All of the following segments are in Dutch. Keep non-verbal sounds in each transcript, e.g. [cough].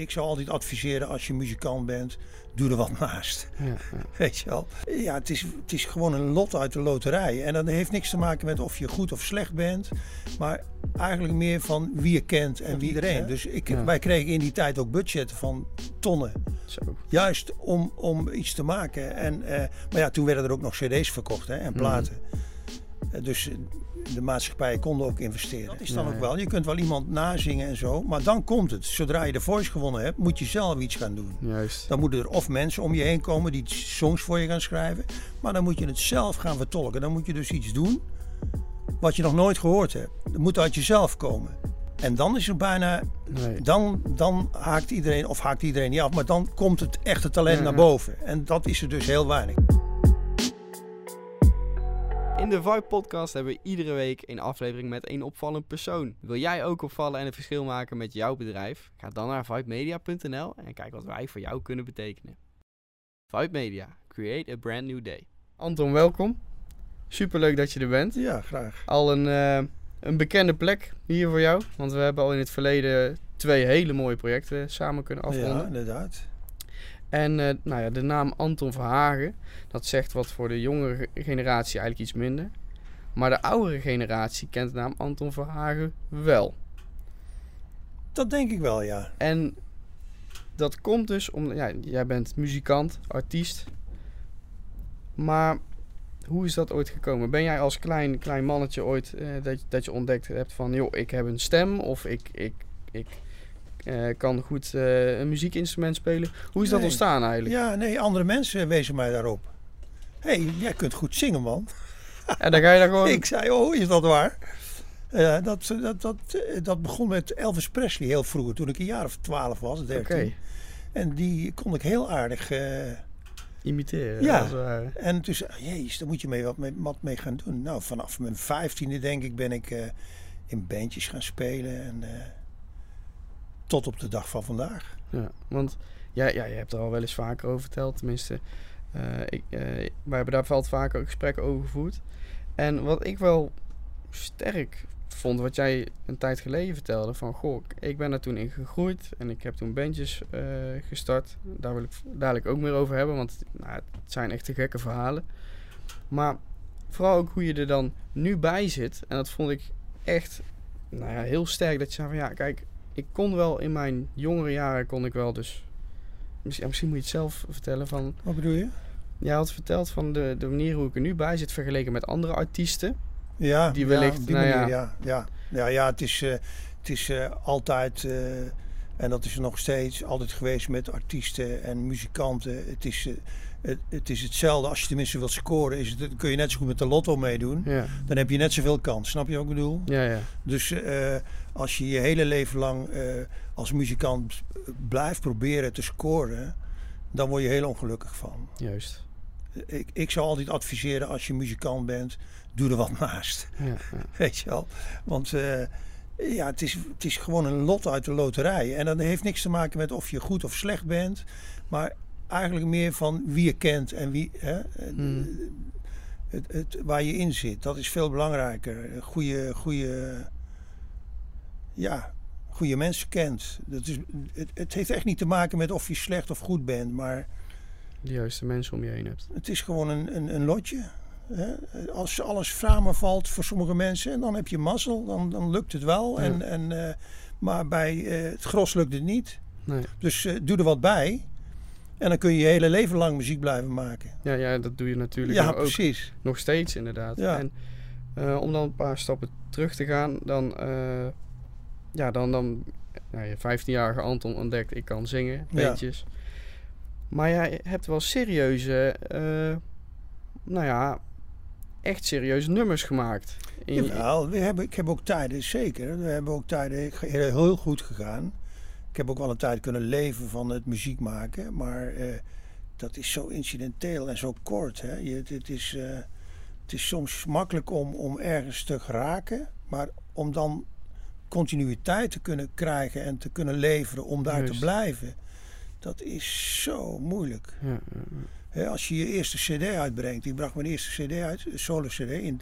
ik zou altijd adviseren als je muzikant bent, doe er wat [laughs] naast. Ja. Weet je wel? Ja, het is, het is gewoon een lot uit de loterij. En dat heeft niks te maken met of je goed of slecht bent. Maar eigenlijk meer van wie je kent en wie iedereen. Dus ik, Ja. wij kregen in die tijd ook budgetten van tonnen. Zo. Juist om, om iets te maken. En, eh, maar ja, toen werden er ook nog cd's verkocht hè, en platen. Eh, Dus eh, de maatschappijen konden ook investeren. Dat is dan Ja, ook ja. wel. Je kunt wel iemand nazingen en zo. Maar dan komt het. Zodra je de voice gewonnen hebt, moet je zelf iets gaan doen. Juist. Dan moeten er of mensen om je heen komen die songs voor je gaan schrijven. Maar dan moet je het zelf gaan vertolken. Dan moet je dus iets doen wat je nog nooit gehoord hebt. Dat moet uit jezelf komen. En dan is er bijna. Nee. Dan, dan haakt iedereen, of haakt iedereen niet af, maar dan komt het echte talent Ja, naar boven. En dat is er dus heel weinig. In de Vibe Podcast hebben we iedere week een aflevering met een opvallend persoon. Wil jij ook opvallen en een verschil maken met jouw bedrijf? Ga dan naar vibemedia.nl en kijk wat wij voor jou kunnen betekenen. Vibe Media, create a brand new day. Anton, welkom. Superleuk dat je er bent. Ja, graag. Al een, eh, een bekende plek hier voor jou, want we hebben al in het verleden twee hele mooie projecten samen kunnen Ja, afronden. inderdaad. En eh, nou ja, de naam Anton Verhagen, dat zegt wat voor de jongere ge- generatie eigenlijk iets minder. Maar de oudere generatie kent de naam Anton Verhagen wel. Dat denk ik wel, ja. En dat komt dus om, ja, jij bent muzikant, artiest. Maar hoe is dat ooit gekomen? Ben jij als klein, klein mannetje ooit eh, dat, dat je ontdekt hebt van, joh, ik heb een stem of ik, ik, ik eh, kan goed eh, een muziekinstrument spelen? Hoe is dat ontstaan eigenlijk? Ja, nee, andere mensen wezen mij daarop. Hé, hey, jij kunt goed zingen, man. En dan ga je daar [laughs] gewoon... Ik zei, oh, is dat waar? Eh, dat, dat, dat, dat begon met Elvis Presley heel vroeger, toen ik een jaar of twaalf was, Oké, 13. En die kon ik heel aardig. imiteren. Ja. als ware. en toen zei jezus, daar moet je mee wat, mee wat mee gaan doen. Nou, vanaf mijn vijftiende denk ik ben ik in bandjes gaan spelen. En, tot op de dag van vandaag. Ja, want ja, ja, je hebt er al wel eens vaker over verteld. Tenminste, eh, ik, eh, wij hebben daar wel vaker gesprekken over gevoerd. En wat ik wel sterk vond, wat jij een tijd geleden vertelde, van goh, ik ben er toen in gegroeid en ik heb toen bandjes eh, gestart. Daar wil ik dadelijk ook meer over hebben, want nou, het zijn echt de gekke verhalen. Maar vooral ook hoe je er dan nu bij zit. En dat vond ik echt nou ja, heel sterk. Dat je zei van ja, kijk, ik kon wel in mijn jongere jaren kon ik wel dus. Misschien, ja, misschien moet je het zelf vertellen van. Wat bedoel je? Jij had verteld van de, de manier hoe ik er nu bij zit vergeleken met andere artiesten. Ja, Die ja, wellicht, op die nou manier, ja. ja. Ja, ja, ja het is, eh, het is eh, altijd, eh, en dat is er nog steeds, altijd geweest met artiesten en muzikanten. Het is, eh, het, het is hetzelfde. Als je tenminste wilt scoren, is het, dan kun je net zo goed met de lotto meedoen. Ja, Dan heb je net zoveel kans. Snap je wat ik bedoel? ja, ja. Dus eh, als je je hele leven lang eh, als muzikant blijft proberen te scoren, dan word je heel ongelukkig van. juist. Ik, ik zou altijd adviseren als je muzikant bent, doe er wat naast. Ja, ja. [laughs] Weet je wel? Want ja, het is, het is gewoon een lot uit de loterij. En dat heeft niks te maken met of je goed of slecht bent. Maar eigenlijk meer van wie je kent en wie, hè, Hmm. het, het, waar je in zit. Dat is veel belangrijker. Goede, goede, ja, goede mensen kent. Dat is, het, het heeft echt niet te maken met of je slecht of goed bent. Maar De juiste mensen om je heen hebt. het is gewoon een, een, een lotje. Als alles samenvalt voor sommige mensen, en dan heb je mazzel, dan, dan lukt het wel. Ja. En, en, eh, maar bij eh, het gros lukt het niet. Nee. Dus eh, doe er wat bij. En dan kun je je hele leven lang muziek blijven maken. Ja, ja, dat doe je natuurlijk Ja, ook precies. nog steeds inderdaad. Ja. En om dan een paar stappen terug te gaan, dan, ja, dan, dan nou, je 15-jarige Anton ontdekt, ik kan zingen, Ja. beetjes. Maar jij hebt wel serieuze, nou ja, echt serieuze nummers gemaakt. In Jawel, we hebben, ik heb ook tijden, zeker. We hebben ook tijden heel, heel goed gegaan. Ik heb ook wel een tijd kunnen leven van het muziek maken. Maar eh, dat is zo incidenteel en zo kort. Hè? Je, het, is, eh, het is soms makkelijk om, om ergens te geraken. Maar om dan continuïteit te kunnen krijgen en te kunnen leveren om daar Juist. te blijven. Dat is zo moeilijk. ja, ja, ja. Als je je eerste cd uitbrengt. Ik bracht mijn eerste cd uit, een solo cd, in,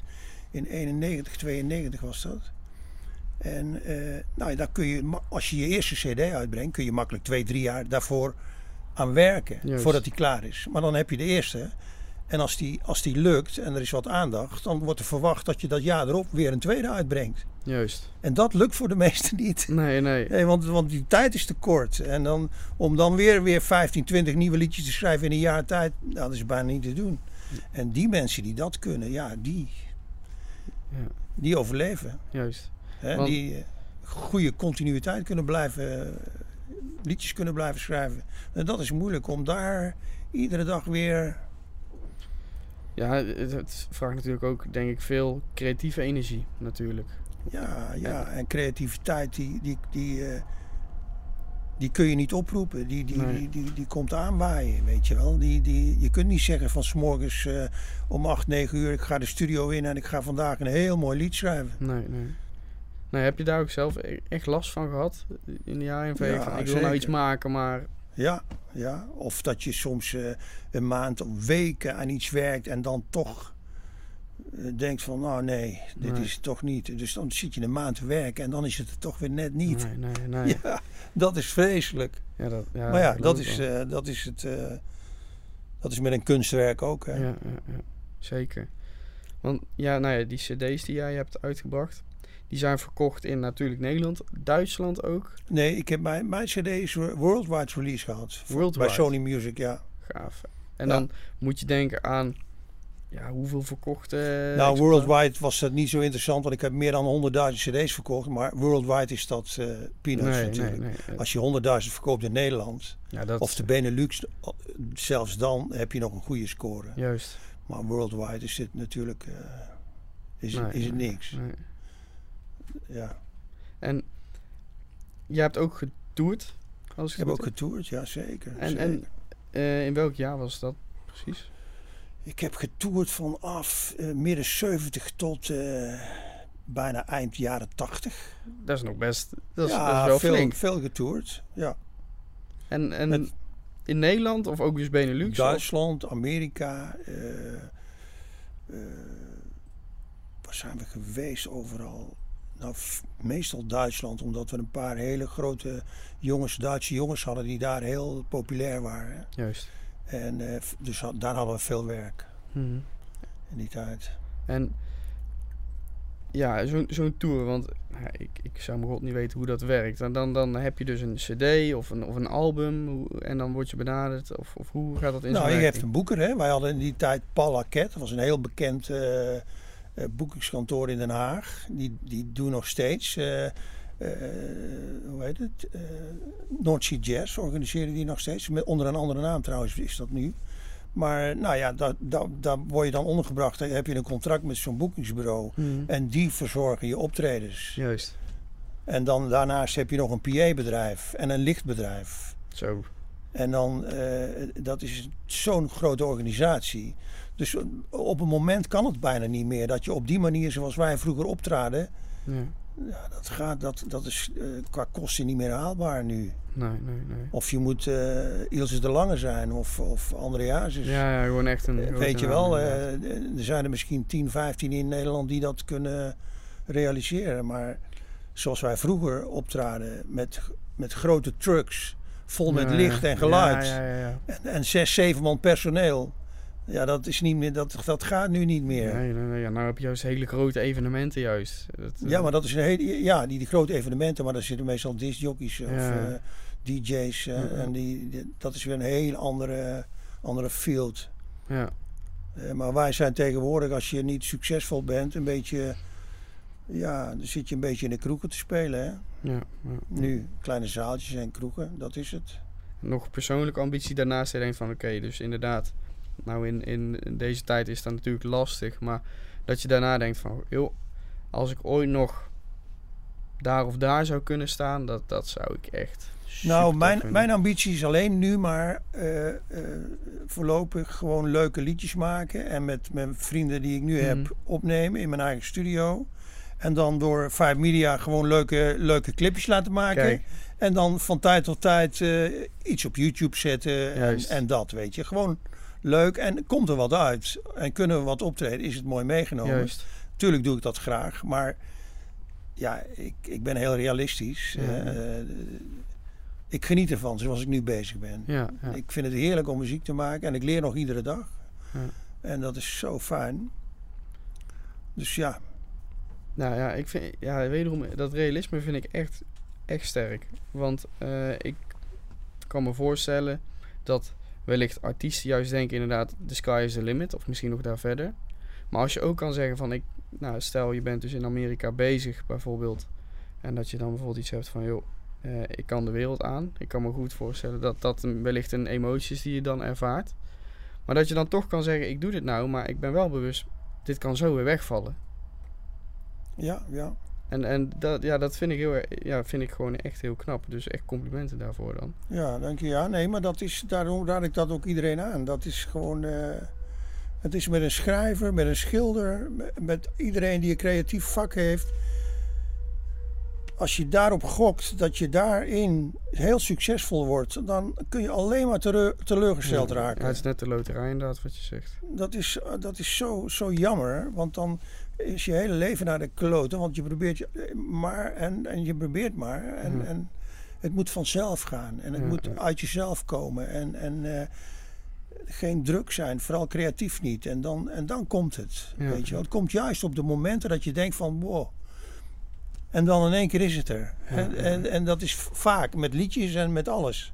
in 91, 92 was dat. En eh, nou, dan kun je, als je je eerste cd uitbrengt, kun je makkelijk twee, drie jaar daarvoor aan werken. Juist. Voordat die klaar is. Maar dan heb je de eerste. En als die, als die lukt en er is wat aandacht, dan wordt er verwacht dat je dat jaar erop weer een tweede uitbrengt. Juist. En dat lukt voor de meesten niet. Nee, nee. Nee, want, want die tijd is te kort. En dan, om dan weer, weer 15, 20 nieuwe liedjes te schrijven in een jaar tijd, nou, dat is bijna niet te doen. En die mensen die dat kunnen, ja, die, Ja, die overleven. juist. Hè? Want- Die eh, goede continuïteit kunnen blijven, eh, liedjes kunnen blijven schrijven. En dat is moeilijk om daar iedere dag weer. Ja, het vraagt natuurlijk ook, denk ik, veel creatieve energie, natuurlijk. Ja, ja. En creativiteit, die, die, die, eh, die kun je niet oproepen. Die, die, Nee. die, die, die komt aanwaaien, weet je wel. Die, die, je kunt niet zeggen van 's morgens eh, om 8, 9 uur... ik ga de studio in en ik ga vandaag een heel mooi lied schrijven. Nee, nee. Nee, heb je daar ook zelf e- echt last van gehad in de ANV? Ja, van, ik wil nou iets maken, maar... Ja, ja. Of dat je soms eh, een maand of weken aan iets werkt en dan toch denkt van, nou nee, dit Nee. is het toch niet. Dus dan zit je een maand te werken en dan is het er toch weer net niet. Nee, nee, [laughs] nee. Ja, Ja, dat is vreselijk. dat, ja, maar ja, dat is, eh, dat is het. eh, dat is met een kunstwerk ook. Hè? ja, ja, ja, zeker. Want ja, nou ja, die cd's die jij hebt uitgebracht... die zijn verkocht in natuurlijk Nederland, Duitsland ook. Nee, ik heb mijn, mijn CD is worldwide release gehad. Worldwide. Bij Sony Music, ja. Gaaf. En Ja. dan moet je denken aan... Ja, hoeveel verkochte... nou, exemplaren? worldwide was dat niet zo interessant, want ik heb meer dan 100.000 CD's verkocht. Maar worldwide is dat eh peanuts Nee, natuurlijk. nee, nee. Als je 100.000 verkoopt in Nederland, Ja, dat... of de Benelux, zelfs dan heb je nog een goede score. Juist. Maar worldwide is dit natuurlijk eh, is, is het niks. nee. Ja. En je hebt ook getoerd, als Ik heb ook getoerd, ja zeker. En- zeker. en- Eh, in welk jaar was dat precies? Ik heb getoerd vanaf eh, midden 70 tot eh, bijna eind jaren 80. Dat is nog best... Dat is, ja, dat is wel veel, flink. veel getoerd. Ja. En, en Met- in Nederland of ook dus Benelux? of- Duitsland, Amerika. eh, waar zijn we geweest overal? Nou, meestal Duitsland, omdat we een paar hele grote jongens, Duitse jongens hadden die daar heel populair waren. Juist. En eh, dus daar hadden we veel werk Mhm. in die tijd. En ja, zo'n zo'n tour, want ja, ik, ik zou mijn god niet weten hoe dat werkt. En dan, dan heb je dus een cd of een, of een album en dan word je benaderd. Of, of hoe gaat dat in Nou, je hebt een boeker, hè? Wij hadden in die tijd Paul dat was een heel bekend eh, eh, boekingskantoor in Den Haag. Die, die doen nog steeds, eh, hoe heet het? Eh North Sea Jazz organiseren die nog steeds. Met, onder een andere naam trouwens is dat nu. Maar nou ja, daar, daar, daar word je dan ondergebracht. Dan heb je een contract met zo'n boekingsbureau. Mhm. En die verzorgen je optredens. Juist. En dan daarnaast heb je nog een PA-bedrijf en een lichtbedrijf. Zo. En dan, eh, dat is zo'n grote organisatie. Dus op een moment kan het bijna niet meer dat je op die manier zoals wij vroeger optraden. Ja. Ja, dat, gaat, dat, dat is eh, qua kosten niet meer haalbaar nu. Nee, nee, nee. Of je moet eh Ilse de Lange zijn of, of André. Ja, ja, gewoon echt een. Eh, Weet je wel, er zijn er misschien 10, 15 in Nederland die dat kunnen realiseren. Maar zoals wij vroeger optraden met, met grote trucks, vol met Ja, licht en geluid. Ja, ja, ja. ja. En, en zes, zeven man personeel. Ja, dat, is niet meer, dat, dat gaat nu niet meer. Nee, nee, nee, ja, nou heb je juist hele grote evenementen juist. Dat, eh, Ja, maar dat is een hele, ja, die, die grote evenementen, maar daar zitten meestal discjockeys of Ja. eh, DJ's. eh, Ja. En die, die- dat is weer een heel andere, andere field. Ja, maar wij zijn tegenwoordig, als je niet succesvol bent, een beetje. Ja, dan zit je een beetje in de kroegen te spelen. Hè? ja, ja. Nu, kleine zaaltjes en kroegen, dat is het. Nog persoonlijke ambitie daarnaast. Denkt van oké, dus inderdaad. Nou, in, in, deze tijd is dat natuurlijk lastig. Maar dat je daarna denkt van joh, als ik ooit nog daar of daar zou kunnen staan, dat, dat zou ik echt. Nou, mijn, vinden. mijn ambitie is alleen nu maar eh, voorlopig gewoon leuke liedjes maken. En met mijn vrienden die ik nu Mhm. heb opnemen in mijn eigen studio. En dan door Five Media gewoon leuke, leuke clipjes laten maken. Kijk, En dan van tijd tot tijd eh, iets op YouTube zetten en, en dat, weet je. Gewoon leuk. En komt er wat uit en kunnen we wat optreden, is het mooi meegenomen. juist. Tuurlijk doe ik dat graag, maar ja, ik, ik ben heel realistisch. Ja. Eh, ik geniet ervan zoals ik nu bezig ben. Ja, ja. Ik vind het heerlijk om muziek te maken en ik leer nog iedere dag. En dat is zo fijn. Dus ja, Nou ja, ik vind, ja, wederom, dat realisme vind ik echt, echt sterk. Want eh, ik kan me voorstellen dat wellicht artiesten juist denken inderdaad, the sky is the limit. Of misschien nog daar verder. Maar als je ook kan zeggen van, ik, nou, stel je bent dus in Amerika bezig bijvoorbeeld. En dat je dan bijvoorbeeld iets hebt van, joh, eh, ik kan de wereld aan. Ik kan me goed voorstellen dat dat wellicht een emotie is die je dan ervaart. Maar dat je dan toch kan zeggen, ik doe dit nou, maar ik ben wel bewust, dit kan zo weer wegvallen. ja, ja. En, en dat, ja, dat vind ik, heel, ja, vind ik gewoon echt heel knap. Dus echt complimenten daarvoor dan. Ja, dank je. Ja, nee, maar dat is, daarom raad ik dat ook iedereen aan. Dat is gewoon. eh, het is met een schrijver, met een schilder, met, met iedereen die een creatief vak heeft. Als je daarop gokt dat je daarin heel succesvol wordt, dan kun je alleen maar teleur- teleurgesteld ja, raken. Ja, het is net de loterij inderdaad wat je zegt. Dat is, dat is zo, zo jammer, want dan is je hele leven naar de kloten. Want je probeert je- maar en, en je probeert maar. En, Ja. en het moet vanzelf gaan. En het Ja, moet uit jezelf komen. En, en eh, geen druk zijn, vooral creatief niet. En dan, en dan komt het. Ja, Weet je wel. Het komt juist op de momenten dat je denkt van wow. En dan in één keer is het er. Ja, en, ja. En, en dat is vaak met liedjes en met alles.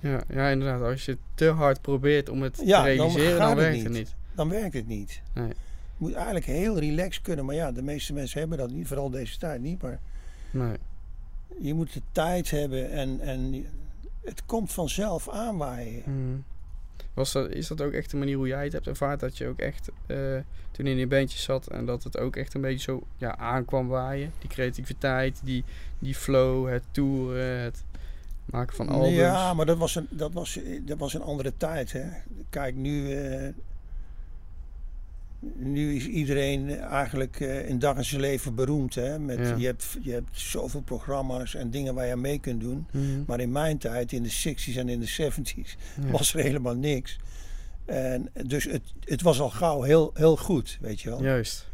Ja, ja, inderdaad. Als je te hard probeert om het te realiseren, dan, het werkt het niet. niet. Dan werkt het niet. Nee. Je moet eigenlijk heel relaxed kunnen. Maar ja, de meeste mensen hebben dat niet. Vooral deze tijd niet. Maar Nee. je moet de tijd hebben. En, en het komt vanzelf aanwaaien. Mm. Was dat, is dat ook echt de manier hoe jij het hebt ervaard? Dat je ook echt eh, toen in die bandjes zat en dat het ook echt een beetje zo ja, aankwam waaien? Die creativiteit, die, die flow, het toeren, het maken van albums. Ja, maar dat was een, dat was, dat was een andere tijd. Hè. Kijk, nu, eh, nu is iedereen eigenlijk in dag en zijn leven beroemd. Hè. Met, Ja. je, hebt, je hebt zoveel programma's en dingen waar je aan mee kunt doen. Mhm. Maar in mijn tijd, in de 60s en in de 70s, Ja. was er helemaal niks. En dus het, het was al gauw heel, heel goed, weet je wel. Juist.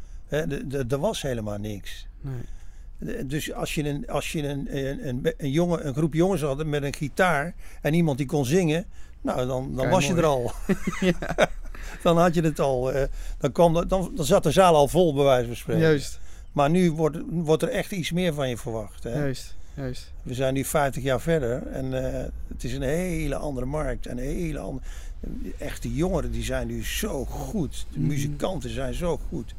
Er was helemaal niks. Nee. Dus als je een, als je een, een, een, een, jongen, een groep jongens had met een gitaar en iemand die kon zingen, nou dan, dan was je er al. [laughs] [laughs] dan had je het al. eh, dan, kwam, dan, dan zat de zaal al vol, bij wijze van spreken. Juist, Maar nu wordt, wordt er echt iets meer van je verwacht. Hè? juist, juist. We zijn nu 50 jaar verder en eh, het is een hele andere markt. En een hele andere, echt, de jongeren die zijn nu zo goed. De Mhm. muzikanten zijn zo goed.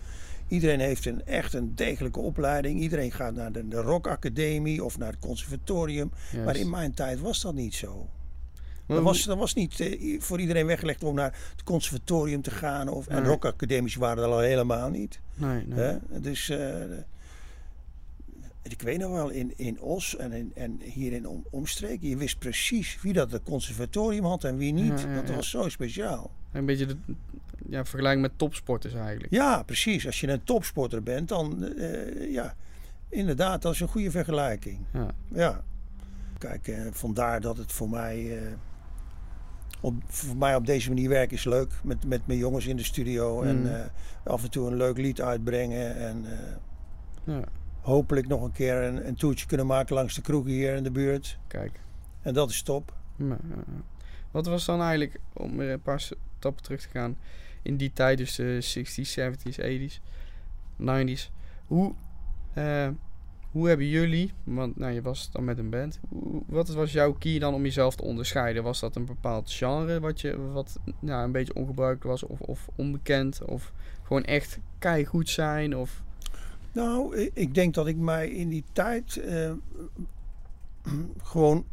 Iedereen heeft een, echt een degelijke opleiding. Iedereen gaat naar de, de rockacademie of naar het conservatorium. juist. Maar in mijn tijd was dat niet zo. Dat was, dat was niet eh, voor iedereen weggelegd om naar het conservatorium te gaan. Of, en Nee. rockacademies waren er al helemaal niet. Nee, nee. Hè? Dus ik weet nog wel, in, in Os en, in, en hier in om, omstreken, je wist precies wie dat het conservatorium had en wie niet. Ja, ja, dat ja. was zo speciaal. Een beetje de ja, vergelijking met topsporters eigenlijk. Ja, precies. Als je een topsporter bent, dan ja, inderdaad, dat is een goede vergelijking. Ja. Ja. Kijk, vandaar dat het voor mij, op, voor mij op deze manier werken is leuk. Met, met mijn jongens in de studio Mm. en eh, af en toe een leuk lied uitbrengen. En eh, ja, hopelijk nog een keer een, een toertje kunnen maken langs de kroegen hier in de buurt. kijk. En dat is top. Ja. Wat was dan eigenlijk, om weer een paar stappen terug te gaan, in die tijd, dus de 60s, 70s, 80s, 90s. Hoe, eh, hoe hebben jullie, want nou, je was dan met een band, wat was jouw key dan om jezelf te onderscheiden? Was dat een bepaald genre wat, je, wat nou, een beetje ongebruikelijk was of, of onbekend? Of gewoon echt goed zijn? Of, Nou, ik- denk dat ik mij in die tijd eh, [clears throat] gewoon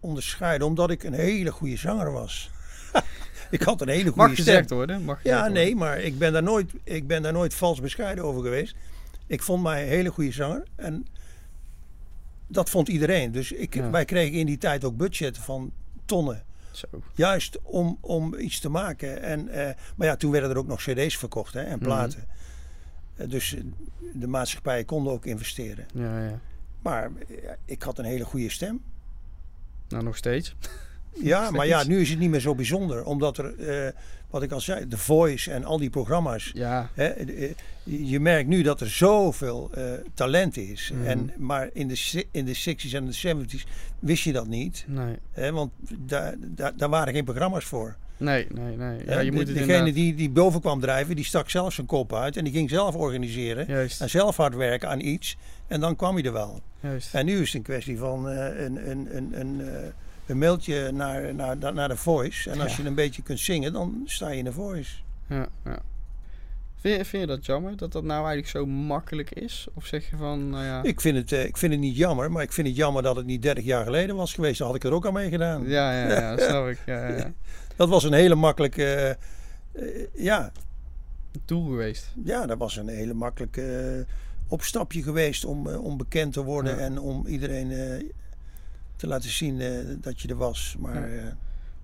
onderscheidde, omdat ik een hele goede zanger was. [laughs] ik had een hele goede mag gezegd worden? Mag Ja, nee, maar ik ben, daar nooit, ik ben daar nooit vals bescheiden over geweest. Ik vond mij een hele goede zanger. En dat vond iedereen. Dus ik, Ja. wij kregen in die tijd ook budgetten van tonnen. Zo. Juist om, om iets te maken. En, eh, maar ja, toen werden er ook nog cd's verkocht hè, en Mhm. platen. Eh, dus eh, de maatschappijen konden ook investeren. Ja, ja. Maar ik had een hele goede stem. Nou, nog steeds. [laughs] Ja, maar ja, nu is het niet meer zo bijzonder. Omdat er, eh, wat ik al zei, The Voice en al die programma's. Ja, Hè, eh, je merkt nu dat er zoveel eh, talent is. Mhm. En, maar in de, in de 60s en de 70s wist je dat niet. nee. Hè, want daar, daar, daar waren geen programma's voor. Nee, nee, nee. Ja, je de- moet het degene inderdaad- die, die boven kwam drijven, die stak zelf zijn kop uit. En die ging zelf organiseren. Juist, En zelf hard werken aan iets. En dan kwam hij er wel. juist. En nu is het een kwestie van eh, een, een, een, een, eh, een mailtje naar, naar, naar de Voice. En als Ja. je een beetje kunt zingen, dan sta je in de Voice. Ja, ja. Vind je, vind je dat jammer, dat dat nou eigenlijk zo makkelijk is? Of zeg je van, nou ja... Ik vind, het, eh, ik vind het niet jammer, maar ik vind het jammer dat het niet 30 jaar geleden was geweest. Dan had ik er ook aan meegedaan. Ja, ja, ja, [laughs] dat snap ik. Ja, ja, ja. [laughs] Dat was een hele makkelijke. eh, ja, Doel geweest. ja, dat was een hele makkelijke eh, opstapje geweest om, om bekend te worden Ja. en om iedereen te laten zien eh, dat je er was. Maar Ja. eh,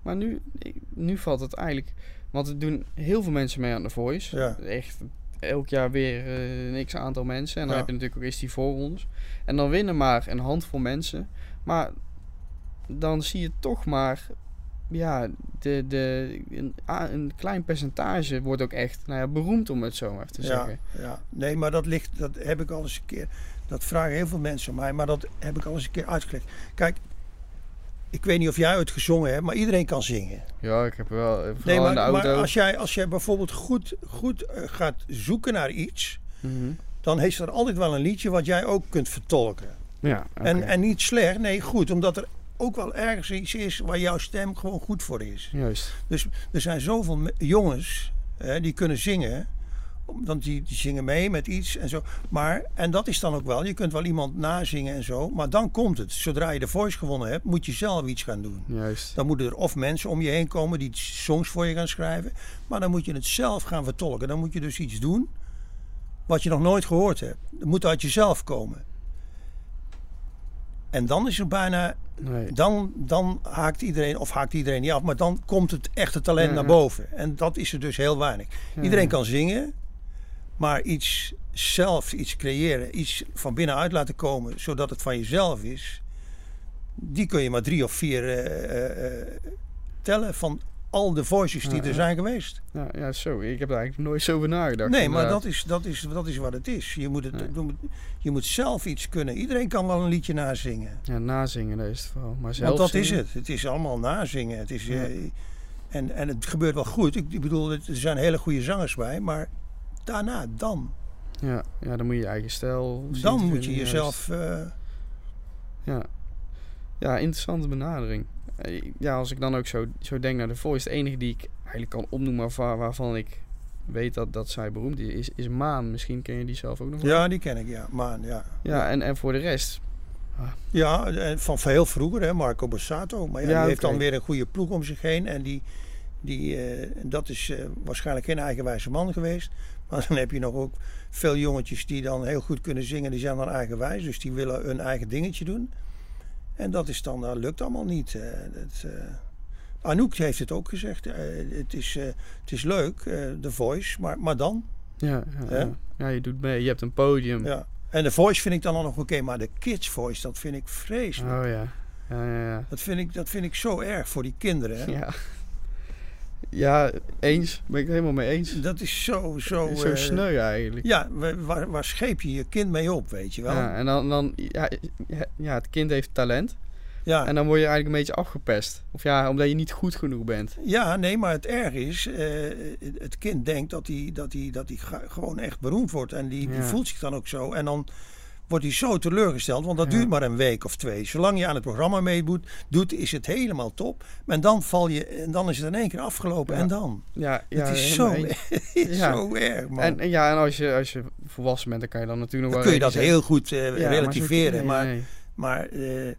Maar nu, nu valt het eigenlijk... Want er doen heel veel mensen mee aan The Voice. Ja. Echt elk jaar weer eh, een x-aantal mensen. En dan Ja. heb je natuurlijk ook eens die voorrondes. En dan winnen maar een handvol mensen. Maar dan zie je toch maar... Ja, de, de, een klein percentage wordt ook echt nou ja, beroemd om het zo maar te ja, zeggen. ja, nee, maar dat ligt, dat heb ik al eens een keer. Dat vragen heel veel mensen mij, maar dat heb ik al eens een keer uitgelegd. Kijk, ik weet niet of jij het gezongen hebt, maar iedereen kan zingen. Ja, ik heb wel... eh, Nee, in maar, de auto. maar als, jij, als jij bijvoorbeeld goed, goed eh, gaat zoeken naar iets, Mhm. dan heeft er altijd wel een liedje wat jij ook kunt vertolken. Ja. En, en niet slecht, nee, goed, omdat er ook wel ergens iets is waar jouw stem gewoon goed voor is. Juist. Dus er zijn zoveel jongens hè, die kunnen zingen. Want die, die zingen mee met iets en zo. Maar, en dat is dan ook wel, je kunt wel iemand nazingen en zo. Maar dan komt het. Zodra je de voice gewonnen hebt, moet je zelf iets gaan doen. Juist. Dan moeten er of mensen om je heen komen die songs voor je gaan schrijven. Maar dan moet je het zelf gaan vertolken. Dan moet je dus iets doen wat je nog nooit gehoord hebt. Het moet uit jezelf komen. En dan is er bijna Nee. dan, dan haakt iedereen, of haakt iedereen niet af, maar dan komt het echte talent Ja, naar boven. En dat is er dus heel weinig. Ja, Iedereen kan zingen, maar iets zelf, iets creëren, iets van binnenuit laten komen, zodat het van jezelf is, die kun je maar drie of vier eh, eh, eh, tellen van al de voices die Ja, er zijn geweest. Ja, ja, zo. Ik heb daar eigenlijk nooit zo over nagedacht. Nee, maar dat is, dat, is, dat is wat het is. Je moet, het, Nee. je moet- je moet zelf iets kunnen. Iedereen kan wel een liedje nazingen. Ja, nazingen, dat is het vooral. Maar zelf Want dat is het. Het is allemaal nazingen. Het is, Ja. eh, en, en het gebeurt wel goed. Ik, ik bedoel, er zijn hele goede zangers bij. Maar daarna, dan. Ja, ja, dan moet je je eigen stijl Dan moet je jezelf... eh. Ja. ja, interessante benadering. Eh, Ja, als ik dan ook zo, zo denk naar de Voice. Het enige die ik eigenlijk kan opnoemen waarvan, waarvan ik weet dat, dat zij beroemd is, is, is Maan. Misschien ken je die zelf ook nog wel. ja, die ken ik, ja. Maan, ja. Ja, en, en voor de rest... Ja, en van heel vroeger, hè, Marco Borsato. Maar ja, Ja, die heeft dan weer een goede ploeg om zich heen. En die, die, eh, dat is waarschijnlijk geen eigenwijze man geweest. Maar dan heb je nog ook veel jongetjes die dan heel goed kunnen zingen. Die zijn dan eigenwijs. Dus die willen hun eigen dingetje doen. En dat is dan, dat lukt allemaal niet. eh, eh, Anouk heeft het ook gezegd. eh, het, is, het is leuk, The Voice. Maar, maar dan? Ja, ja, ja. ja, je doet mee. Je hebt een podium. Ja. En The Voice vind ik dan al nog oké. maar de Kids Voice, dat vind ik vreselijk. Oh ja. Ja, ja, ja. Dat, vind ik, dat vind ik zo erg voor die kinderen. Hè? Ja. Ja, eens. Ben ik het helemaal mee eens. Dat is zo, zo... Zo eh, sneu eigenlijk. Ja, waar, waar, scheep je je kind mee op, weet je wel? Ja, en dan, dan ja, ja, het kind heeft talent. Ja, En dan word je eigenlijk een beetje afgepest. Of ja, omdat je niet goed genoeg bent. ja nee, maar het erg is, eh, het kind denkt dat hij, dat dat gewoon echt beroemd wordt. En die, die voelt zich dan ook zo. En dan wordt hij zo teleurgesteld, want dat Ja. duurt maar een week of twee. Zolang je aan het programma meedoet, doet, is het helemaal top. En dan val je, en dan is het in één keer afgelopen. Ja. En dan? Ja, ja het is zo, [laughs] is zo erg, man. En, en ja, en als je, als je volwassen bent, dan kan je dan natuurlijk nog dan wel... kun je dat heel goed eh, relativeren. Maar, Maar, zo- nee, nee. Maar eh,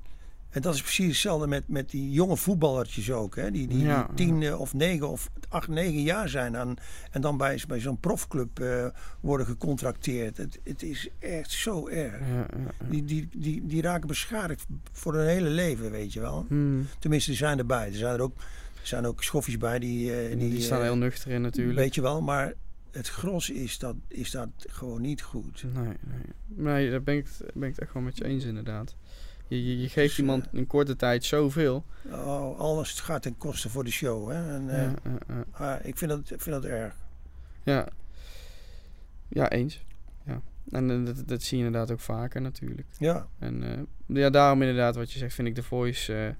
en dat is precies hetzelfde met, met die jonge voetballertjes ook. Hè? Die, die, Ja, die tien of negen of acht, negen jaar zijn. Aan, en dan bij, bij zo'n profclub eh, worden gecontracteerd. Het, het is echt zo erg. Ja, ja, ja. Die, die, die, die raken beschadigd voor hun hele leven, weet je wel. Hmm. Tenminste, die zijn erbij. Er zijn er ook, er zijn ook schoffies bij die... eh, Die, staan eh, heel nuchter in natuurlijk. Weet je wel, maar het gros is dat, is dat gewoon niet goed. Nee, nee. nee daar ben ik, het- ben ik het echt wel met je eens inderdaad. Je, je, je geeft Dus, iemand eh, een korte tijd zoveel. Oh, alles gaat ten koste voor de show. Hè? En, eh, Ja, ik, vind dat, vind dat erg. Ja, ja eens. Ja. En eh, dat, dat zie je inderdaad ook vaker natuurlijk. Ja, En ja, daarom inderdaad wat je zegt, vind ik de voice...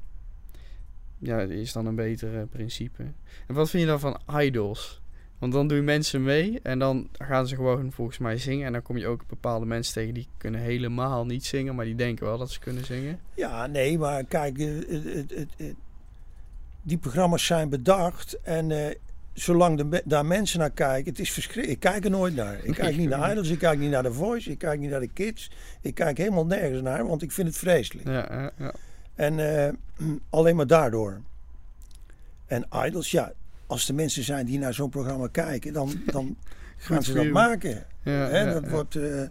ja, is dan een beter eh, principe. En wat vind je dan van idols? Want dan doe je mensen mee en dan gaan ze gewoon volgens mij zingen. En dan kom je ook bepaalde mensen tegen die kunnen helemaal niet zingen, maar die denken wel dat ze kunnen zingen. ja nee, maar kijk, eh, het, het, het, het- die programma's zijn bedacht en eh, zolang de, daar mensen naar kijken, het is verschrikkelijk. Ik kijk er nooit naar. Ik kijk niet naar [laughs] Idols, ik kijk niet naar The Voice, ik kijk niet naar de kids. Ik kijk helemaal nergens naar, want ik vind het vreselijk. Ja, ja, ja. En eh, [clears throat] alleen maar daardoor. En Idols, ja, als er mensen zijn die naar zo'n programma kijken, dan, dan [laughs] gaan ze dat maken. ja, Hè, dat wordt. eh,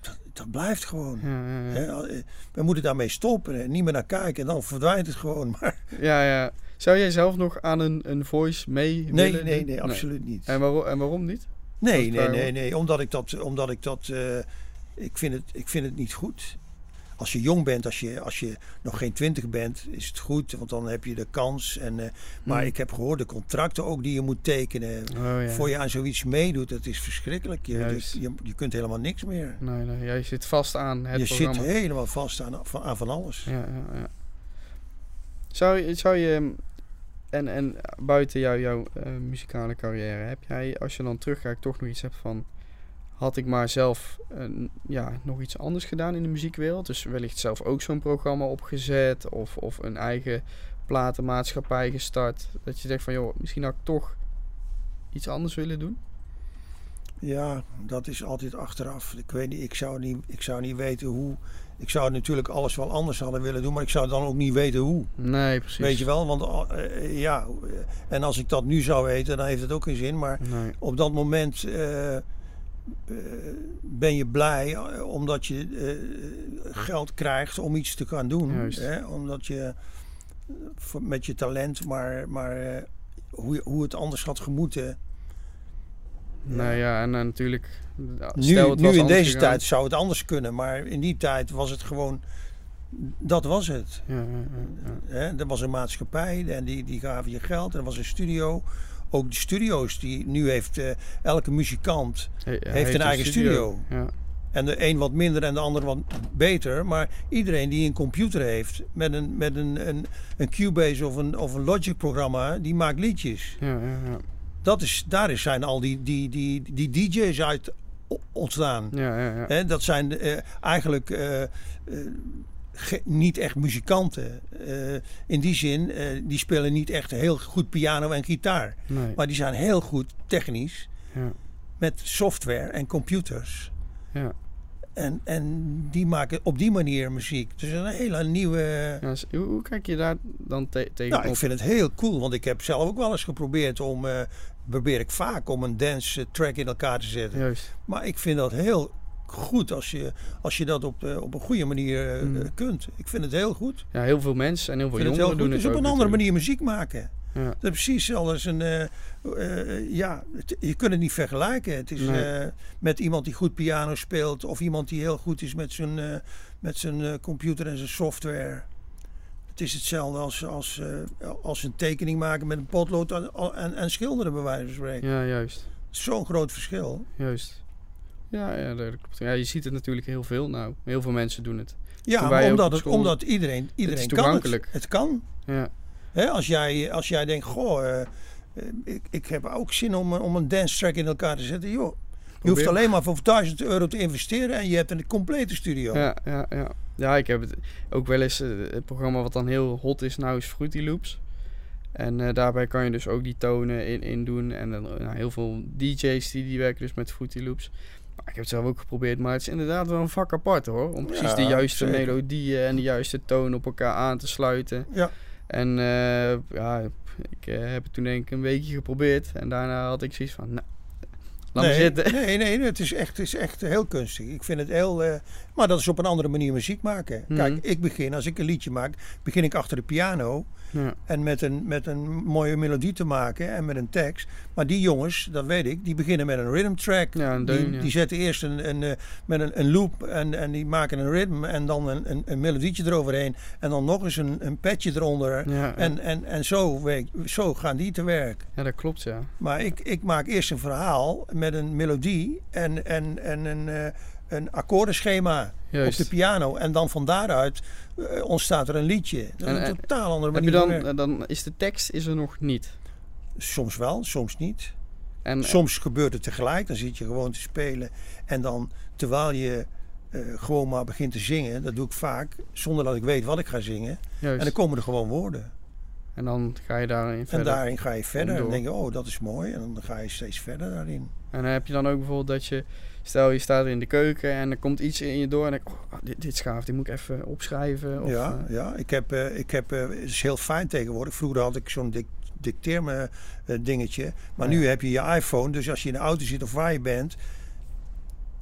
dat, dat blijft gewoon. Hè, eh, we moeten daarmee stoppen en niet meer naar kijken. En dan verdwijnt het gewoon. [laughs] Maar Ja, ja. Zou jij zelf nog aan een, een voice mee nee, willen nee, doen? nee, absoluut niet. En, waarom, en waarom niet? Nee, nee, nee, nee. Omdat ik dat. Omdat ik dat. eh, ik, vind het, ik vind het niet goed. Als je jong bent, als je, als je nog geen twintig bent, is het goed. Want dan heb je de kans. En, eh, maar Hmm. ik heb gehoord de contracten ook die je moet tekenen. Oh ja. Voor je aan zoiets meedoet, dat is verschrikkelijk. Je, je, je, je kunt helemaal niks meer. Nee, nee, jij zit vast aan het je programma. zit helemaal vast aan, van- aan van alles. Ja, ja, ja. Zou je, zou je en, en buiten jou, jouw eh, muzikale carrière, heb jij, als je dan terugkijkt, toch nog iets hebt van, had ik maar zelf eh, ja, nog iets anders gedaan in de muziekwereld? Dus wellicht zelf ook zo'n programma opgezet of, of een eigen platenmaatschappij gestart. Dat je zegt van, joh, misschien had ik toch iets anders willen doen? Ja, dat is altijd achteraf. Ik weet niet, ik zou niet, ik zou niet weten hoe. Ik zou natuurlijk alles wel anders hadden willen doen, maar ik zou dan ook niet weten hoe. Nee, precies. Weet je wel? Want eh, ja, eh, en als ik dat nu zou weten, dan heeft het ook geen zin. Maar Nee. op dat moment eh, ben je blij eh, omdat je eh, geld krijgt om iets te gaan doen. Hè? Omdat je voor- met je talent, maar, maar hoe, hoe het anders had gemoeten. Nou ja, en natuurlijk. Nu, nu in deze gegaan. tijd zou het anders kunnen, maar in die tijd was het gewoon. Dat was het. Ja, ja, ja, ja. Hè? Er was een maatschappij en die, die gaven je geld. En er was een studio. Ook de studio's die nu heeft eh, elke muzikant. Heeft een eigen studio. Ja. En de een wat minder en de ander wat beter. Maar iedereen die een computer heeft met een, met een, een, een Cubase of een, of een Logic programma, die maakt liedjes. Ja, ja, ja. Dat is, daar is- zijn al die, die, die, die DJ's uit ontstaan. Ja, ja, ja. Dat zijn eh, eigenlijk eh, niet echt muzikanten. Eh, in die zin, eh, die spelen niet echt heel goed piano en gitaar. Nee. Maar die zijn heel goed technisch Ja, met software en computers. ja. En, en die maken op die manier muziek. Dus een hele nieuwe. Ja, dus hoe, kijk je daar dan te tegen Nou, ik vind het heel cool, want ik heb zelf ook wel eens geprobeerd om. eh, probeer ik vaak om een dance track in elkaar te zetten. Juist. Maar ik vind dat heel goed als je, als je dat op, eh, op een goede manier eh, Mm. kunt. Ik vind het heel goed. Ja, heel veel mensen en heel veel het jongeren goed. doen Dus het op ook een andere natuurlijk. manier muziek maken. Ja, Dat is precies zoals een. eh, ja, het- je kunt het niet vergelijken. Het is Nee. met iemand die goed piano speelt. of iemand die heel goed is met zijn, met zijn computer en zijn software. Het is hetzelfde als, als, als een tekening maken met een potlood en, en, en schilderen, bij wijze van spreken. ja juist. Zo'n groot verschil. Juist. Ja, ja, dat klopt. Ja, je ziet het natuurlijk heel veel nou. Heel veel mensen doen het. Ja, omdat, het, school- omdat iedereen, iedereen kan het. Het kan. Ja, Hè, als, jij, als jij denkt, goh, eh, eh, ik, ik heb ook zin om, om een dance track in elkaar te zetten. Joh, je hoeft alleen maar voor 1000 euro te investeren en je hebt een complete studio. ja, ja, ja. Ja, ik heb het ook wel eens... eh, het programma wat dan heel hot is nou is Fruity Loops. En eh, daarbij kan je dus ook die tonen in, in doen. En dan eh, nou, heel veel DJ's die, die werken dus met Fruity Loops. Maar ik heb het zelf ook geprobeerd, maar het is inderdaad wel een vak apart hoor. Om precies Ja, de juiste zeker. melodieën en de juiste toon op elkaar aan te sluiten. Ja. En eh, ja, ik eh, heb het toen denk ik een weekje geprobeerd. En daarna had ik zoiets van, nou, laat nee, me zitten. Nee, nee, het is echt, het is echt heel kunstig. Ik vind het heel. eh, Maar dat is op een andere manier muziek maken. Mhm. Kijk, ik begin, als ik een liedje maak, begin ik achter de piano. Ja. En met een, met een mooie melodie te maken en met een tekst. Maar die jongens, dat weet ik, die beginnen met een rhythm track. Ja, een deun, die, ja. die zetten eerst een, een, eh, met een, een loop en, en die maken een ritme en dan een, een, een melodietje eroverheen. En dan nog eens een, een petje eronder. En, en, en zo, werk- zo gaan die te werk. ja, dat klopt, ja. Maar ik, ik maak eerst een verhaal met een melodie en, en, en een, eh, een akkoordenschema Juist. op de piano. En dan van daaruit eh, ontstaat er een liedje. Dat is En- een en- totaal andere Heb manier je van dan, eh, dan is de tekst is er nog niet. Soms wel, soms niet. En, Soms gebeurt het tegelijk. Dan zit je gewoon te spelen. En dan, terwijl je eh, gewoon maar begint te zingen, dat doe ik vaak, zonder dat ik weet wat ik ga zingen. juist. En dan komen er gewoon woorden. En dan ga je daarin En verder. daarin ga je verder. En denk je, oh, dat is mooi. En dan ga je steeds verder daarin. En dan heb je dan ook bijvoorbeeld dat je, stel je staat in de keuken en er komt iets in je door en ik, oh, dit, dit is gaaf, dit moet ik even opschrijven. Of, ja, eh, ja, ik heb, eh, ik heb eh, het is heel fijn tegenwoordig. Vroeger had ik zo'n dik, dicteer me dingetje. Maar Ja. nu heb je je iPhone. Dus als je in de auto zit of waar je bent,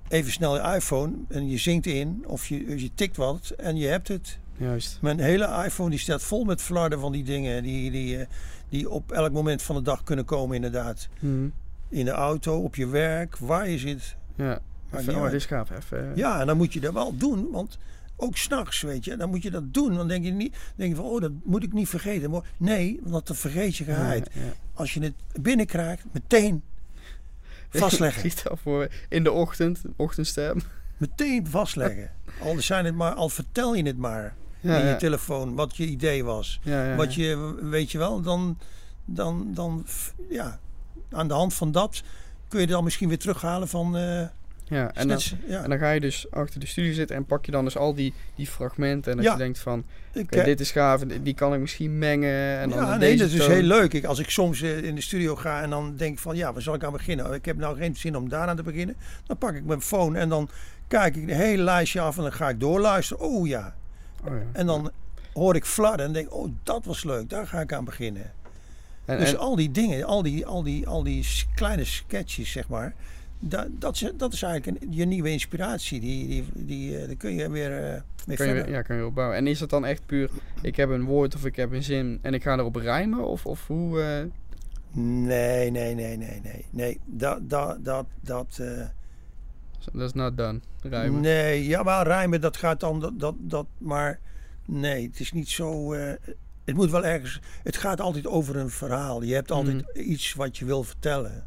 even snel je iPhone en je zingt in of je, je tikt wat en je hebt het. Juist. Mijn hele iPhone die staat vol met flarden van die dingen die, die, die op elk moment van de dag kunnen komen inderdaad. Mhm. In de auto, op je werk, waar je zit. Ja, even, niet oh, uit. dit is gaaf. Even, Ja, en dan moet je dat wel doen, want ook s'nachts, weet je, dan moet je dat doen. Dan denk je niet, denk je van, oh, dat moet ik niet vergeten. Maar nee, want dan vergeet je geheid. ja. Als je het binnenkrijgt, meteen [laughs] vastleggen. Ik al voor in de ochtend, ochtendstem. meteen vastleggen. [laughs] Al, zijn het maar, al vertel je het maar Ja, in je telefoon wat je idee was. Wat je, weet je wel, dan, dan, dan, ja, aan de hand van dat kun je dan misschien weer terughalen van... eh, ja, en dan, ja. en dan ga je dus achter de studio zitten en pak je dan dus al die, die fragmenten. En dat Ja. je denkt van, Ik, oké, eh, dit is gaaf, die kan ik misschien mengen. En dan ja, nee, deze dat is toon. heel leuk. Ik, als ik soms eh, in de studio ga en dan denk ik van ja, waar zal ik aan beginnen? Ik heb nou geen zin om daaraan te beginnen. Dan pak ik mijn phone en dan kijk ik de hele lijstje af en dan ga ik doorluisteren. Oh ja. Oh, ja. En dan hoor ik fladden en denk oh dat was leuk, daar ga ik aan beginnen. En, dus en- al die dingen, al die, al die, al die kleine sketches zeg maar. Dat, dat, is, dat is eigenlijk een, je nieuwe inspiratie. Die, die, die, eh, kun je weer eh, mee kan je, ja, kan je opbouwen. En is dat dan echt puur, ik heb een woord of ik heb een zin en ik ga erop rijmen? Of, of hoe... eh, Nee, nee, nee, nee, nee. Nee, dat, dat, dat, dat dat is not done, rijmen. Nee, ja, maar rijmen, dat gaat dan, dat, dat, dat maar nee, het is niet zo, het moet wel ergens, het gaat altijd over een verhaal. Je hebt altijd iets wat je wil vertellen.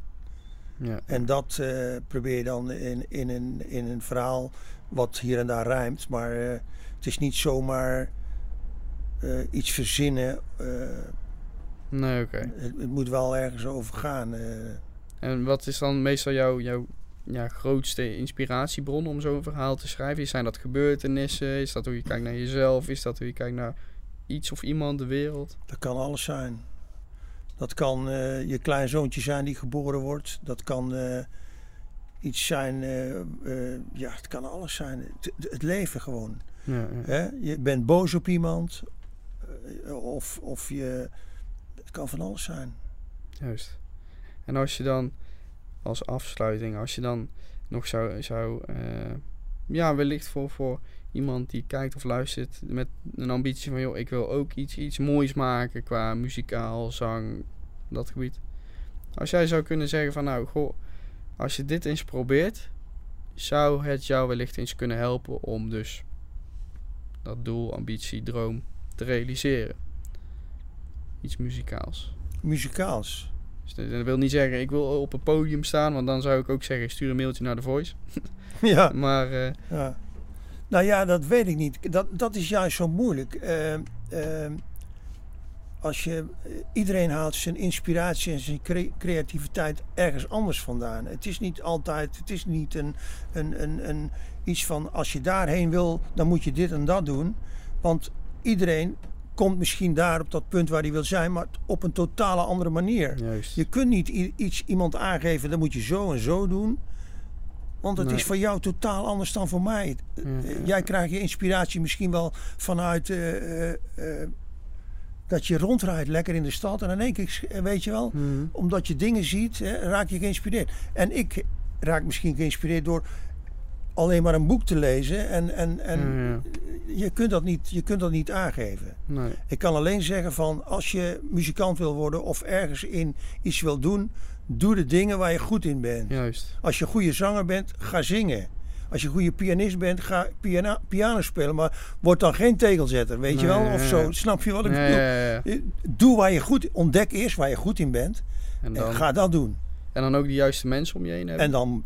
Ja. En dat eh, probeer je dan in, in, een, in een verhaal wat hier en daar rijmt. Maar eh, het is niet zomaar eh, iets verzinnen. Nee, oké. het, het moet wel ergens over gaan. En wat is dan meestal jouw, jouw ja, grootste inspiratiebron om zo'n verhaal te schrijven? Zijn dat gebeurtenissen? Is dat hoe je kijkt naar jezelf? Is dat hoe je kijkt naar iets of iemand, de wereld? Dat kan alles zijn. Dat kan eh, je kleinzoontje zijn die geboren wordt. Dat kan eh, iets zijn. eh, eh, ja, het kan alles zijn. Het, het leven gewoon. Ja, ja. Hè? Je bent boos op iemand. of, of je. Het kan van alles zijn. Juist. En als je dan als afsluiting, als je dan nog zou, zou eh, ja, wellicht voor, voor iemand die kijkt of luistert met een ambitie van, joh, ik wil ook iets, iets moois maken qua muzikaal, zang, dat gebied. Als jij zou kunnen zeggen van, nou, goh, als je dit eens probeert, zou het jou wellicht eens kunnen helpen om dus dat doel, ambitie, droom te realiseren. Iets muzikaals. Muzikaals. Dus dat wil niet zeggen, ik wil op een podium staan, want dan zou ik ook zeggen, stuur een mailtje naar de Voice. [laughs] ja. [laughs] Maar eh, Ja. Nou ja, dat weet ik niet. Dat, dat is juist zo moeilijk. Eh, eh, als je, iedereen haalt zijn inspiratie en zijn cre- creativiteit ergens anders vandaan. Het is niet altijd, het is niet een, een, een, een, iets van als je daarheen wil, dan moet je dit en dat doen. Want iedereen komt misschien daar op dat punt waar hij wil zijn, maar op een totale andere manier. juist. Je kunt niet iets iemand aangeven, dat moet je zo en zo doen. Want het Nee. is voor jou totaal anders dan voor mij. Eh, ja. Jij krijgt je inspiratie misschien wel vanuit eh, eh, dat je rondrijdt lekker in de stad. En dan denk ik, eh, weet je wel, Mhm. omdat je dingen ziet, hè, raak je geïnspireerd. En ik raak misschien geïnspireerd door alleen maar een boek te lezen en, en, en ja. je, kunt dat niet, je kunt dat niet aangeven. Nee. Ik kan alleen zeggen van als je muzikant wil worden of ergens in iets wil doen, doe de dingen waar je goed in bent. Juist. Als je een goede zanger bent, ga zingen. Als je een goede pianist bent, ga piano, piano spelen. Maar word dan geen tegelzetter, weet je wel? Of zo. Snap je wat ik bedoel? ja, ja. Doe waar je goed Ontdek eerst waar je goed in bent. En, En dan, ga dat doen. en dan ook de juiste mensen om je heen hebben. En dan,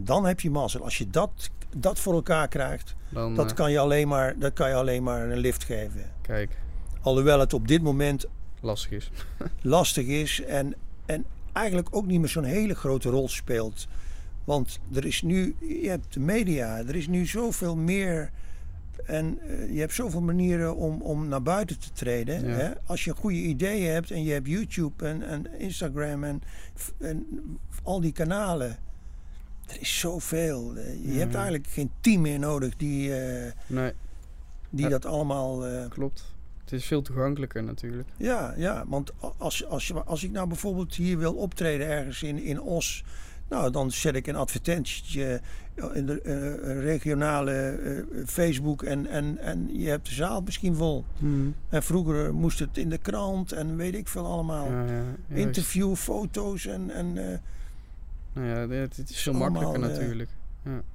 dan heb je mazzel. Als je dat, dat voor elkaar krijgt, dan, dat eh, kan, je alleen maar, dat kan je alleen maar een lift geven. Kijk, Alhoewel het op dit moment lastig is. [laughs] lastig is en, en eigenlijk ook niet meer zo'n hele grote rol speelt. Want er is nu, je hebt de media, er is nu zoveel meer. En eh, je hebt zoveel manieren om, om naar buiten te treden. Ja. Hè? Als je goede ideeën hebt en je hebt YouTube en, en Instagram en, en al die kanalen. Er is zoveel. Eh, Je Ja, hebt eigenlijk geen team meer nodig die, eh, Nee, die Ja. dat allemaal. klopt. Het is veel toegankelijker natuurlijk. Ja, ja, want als, als, je- als ik nou bijvoorbeeld hier wil optreden ergens in, in Os, nou dan zet ik een advertentietje in de eh, regionale eh, Facebook en, en, en je hebt de zaal misschien vol. En vroeger moest het in de krant en weet ik veel allemaal. Ja, ja. Interview, foto's en, en eh, Nou ja, het, is veel makkelijker eh, natuurlijk.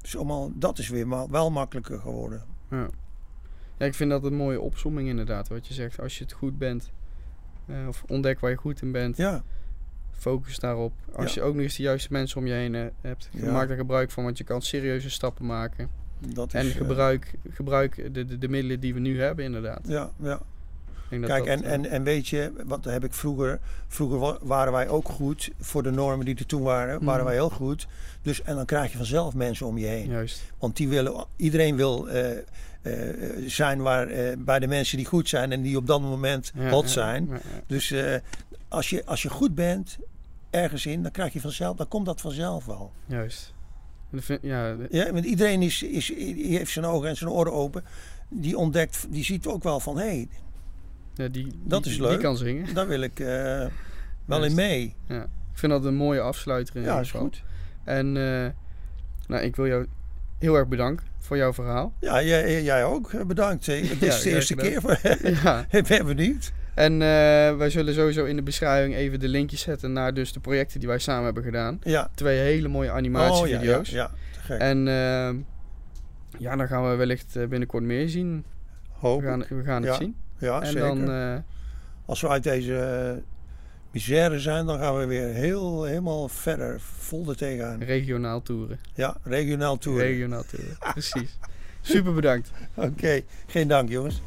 is allemaal, dat is weer wel makkelijker geworden. Ja. Ja, ik vind dat een mooie opsomming inderdaad. Wat je zegt, als je het goed bent, eh, of ontdek waar je goed in bent, Ja, focus daarop. Als Ja. je ook nog eens de juiste mensen om je heen eh, hebt, Ja. maak er gebruik van, want je kan serieuze stappen maken. dat En is... eh, gebruik, gebruik de, de, de middelen die we nu hebben inderdaad. ja, ja. Kijk, dat, en, eh, en, en weet je, wat heb ik vroeger. Vroeger wa- waren wij ook goed voor de normen die er toen waren. Waren Mhm. wij heel goed. Dus, en dan krijg je vanzelf mensen om je heen. Juist, Want die willen, iedereen wil eh, eh, zijn waar, bij de mensen die goed zijn en die op dat moment Ja, hot zijn. ja, ja. Dus als, je, als je goed bent ergens in, dan krijg je vanzelf, dan komt dat vanzelf wel. Juist. Ja, Ja, want iedereen is, is, heeft zijn ogen en zijn oren open. Die ontdekt, die ziet ook wel van hé, hey, ja, die, Dat die- is Die leuk. kan zingen. daar wil ik eh, wel in mee. Ja. Ik vind dat een mooie afsluiter in Ja, is geval. goed. En eh, nou, ik wil jou heel erg bedanken voor jouw verhaal. Ja, jij, jij ook. eh, Bedankt. eh. Dit [laughs] Ja, is de eerste keer. Voor, [laughs] ja. ik ben benieuwd. En eh, wij zullen sowieso in de beschrijving even de linkjes zetten naar dus de projecten die wij samen hebben gedaan. Ja. Twee hele mooie animatievideo's. Oh, ja, ja, ja. Te gek. En eh, ja, dan gaan we wellicht eh, binnenkort meer zien. Hoop We gaan, ik. we gaan het zien. Ja, en zeker. dan, eh, Als we uit deze eh, misère zijn, dan gaan we weer heel, helemaal verder, vol er tegenaan. regionaal toeren. Ja, regionaal tour. Regionaal toeren, precies. Super bedankt. [laughs] Oké, geen dank jongens.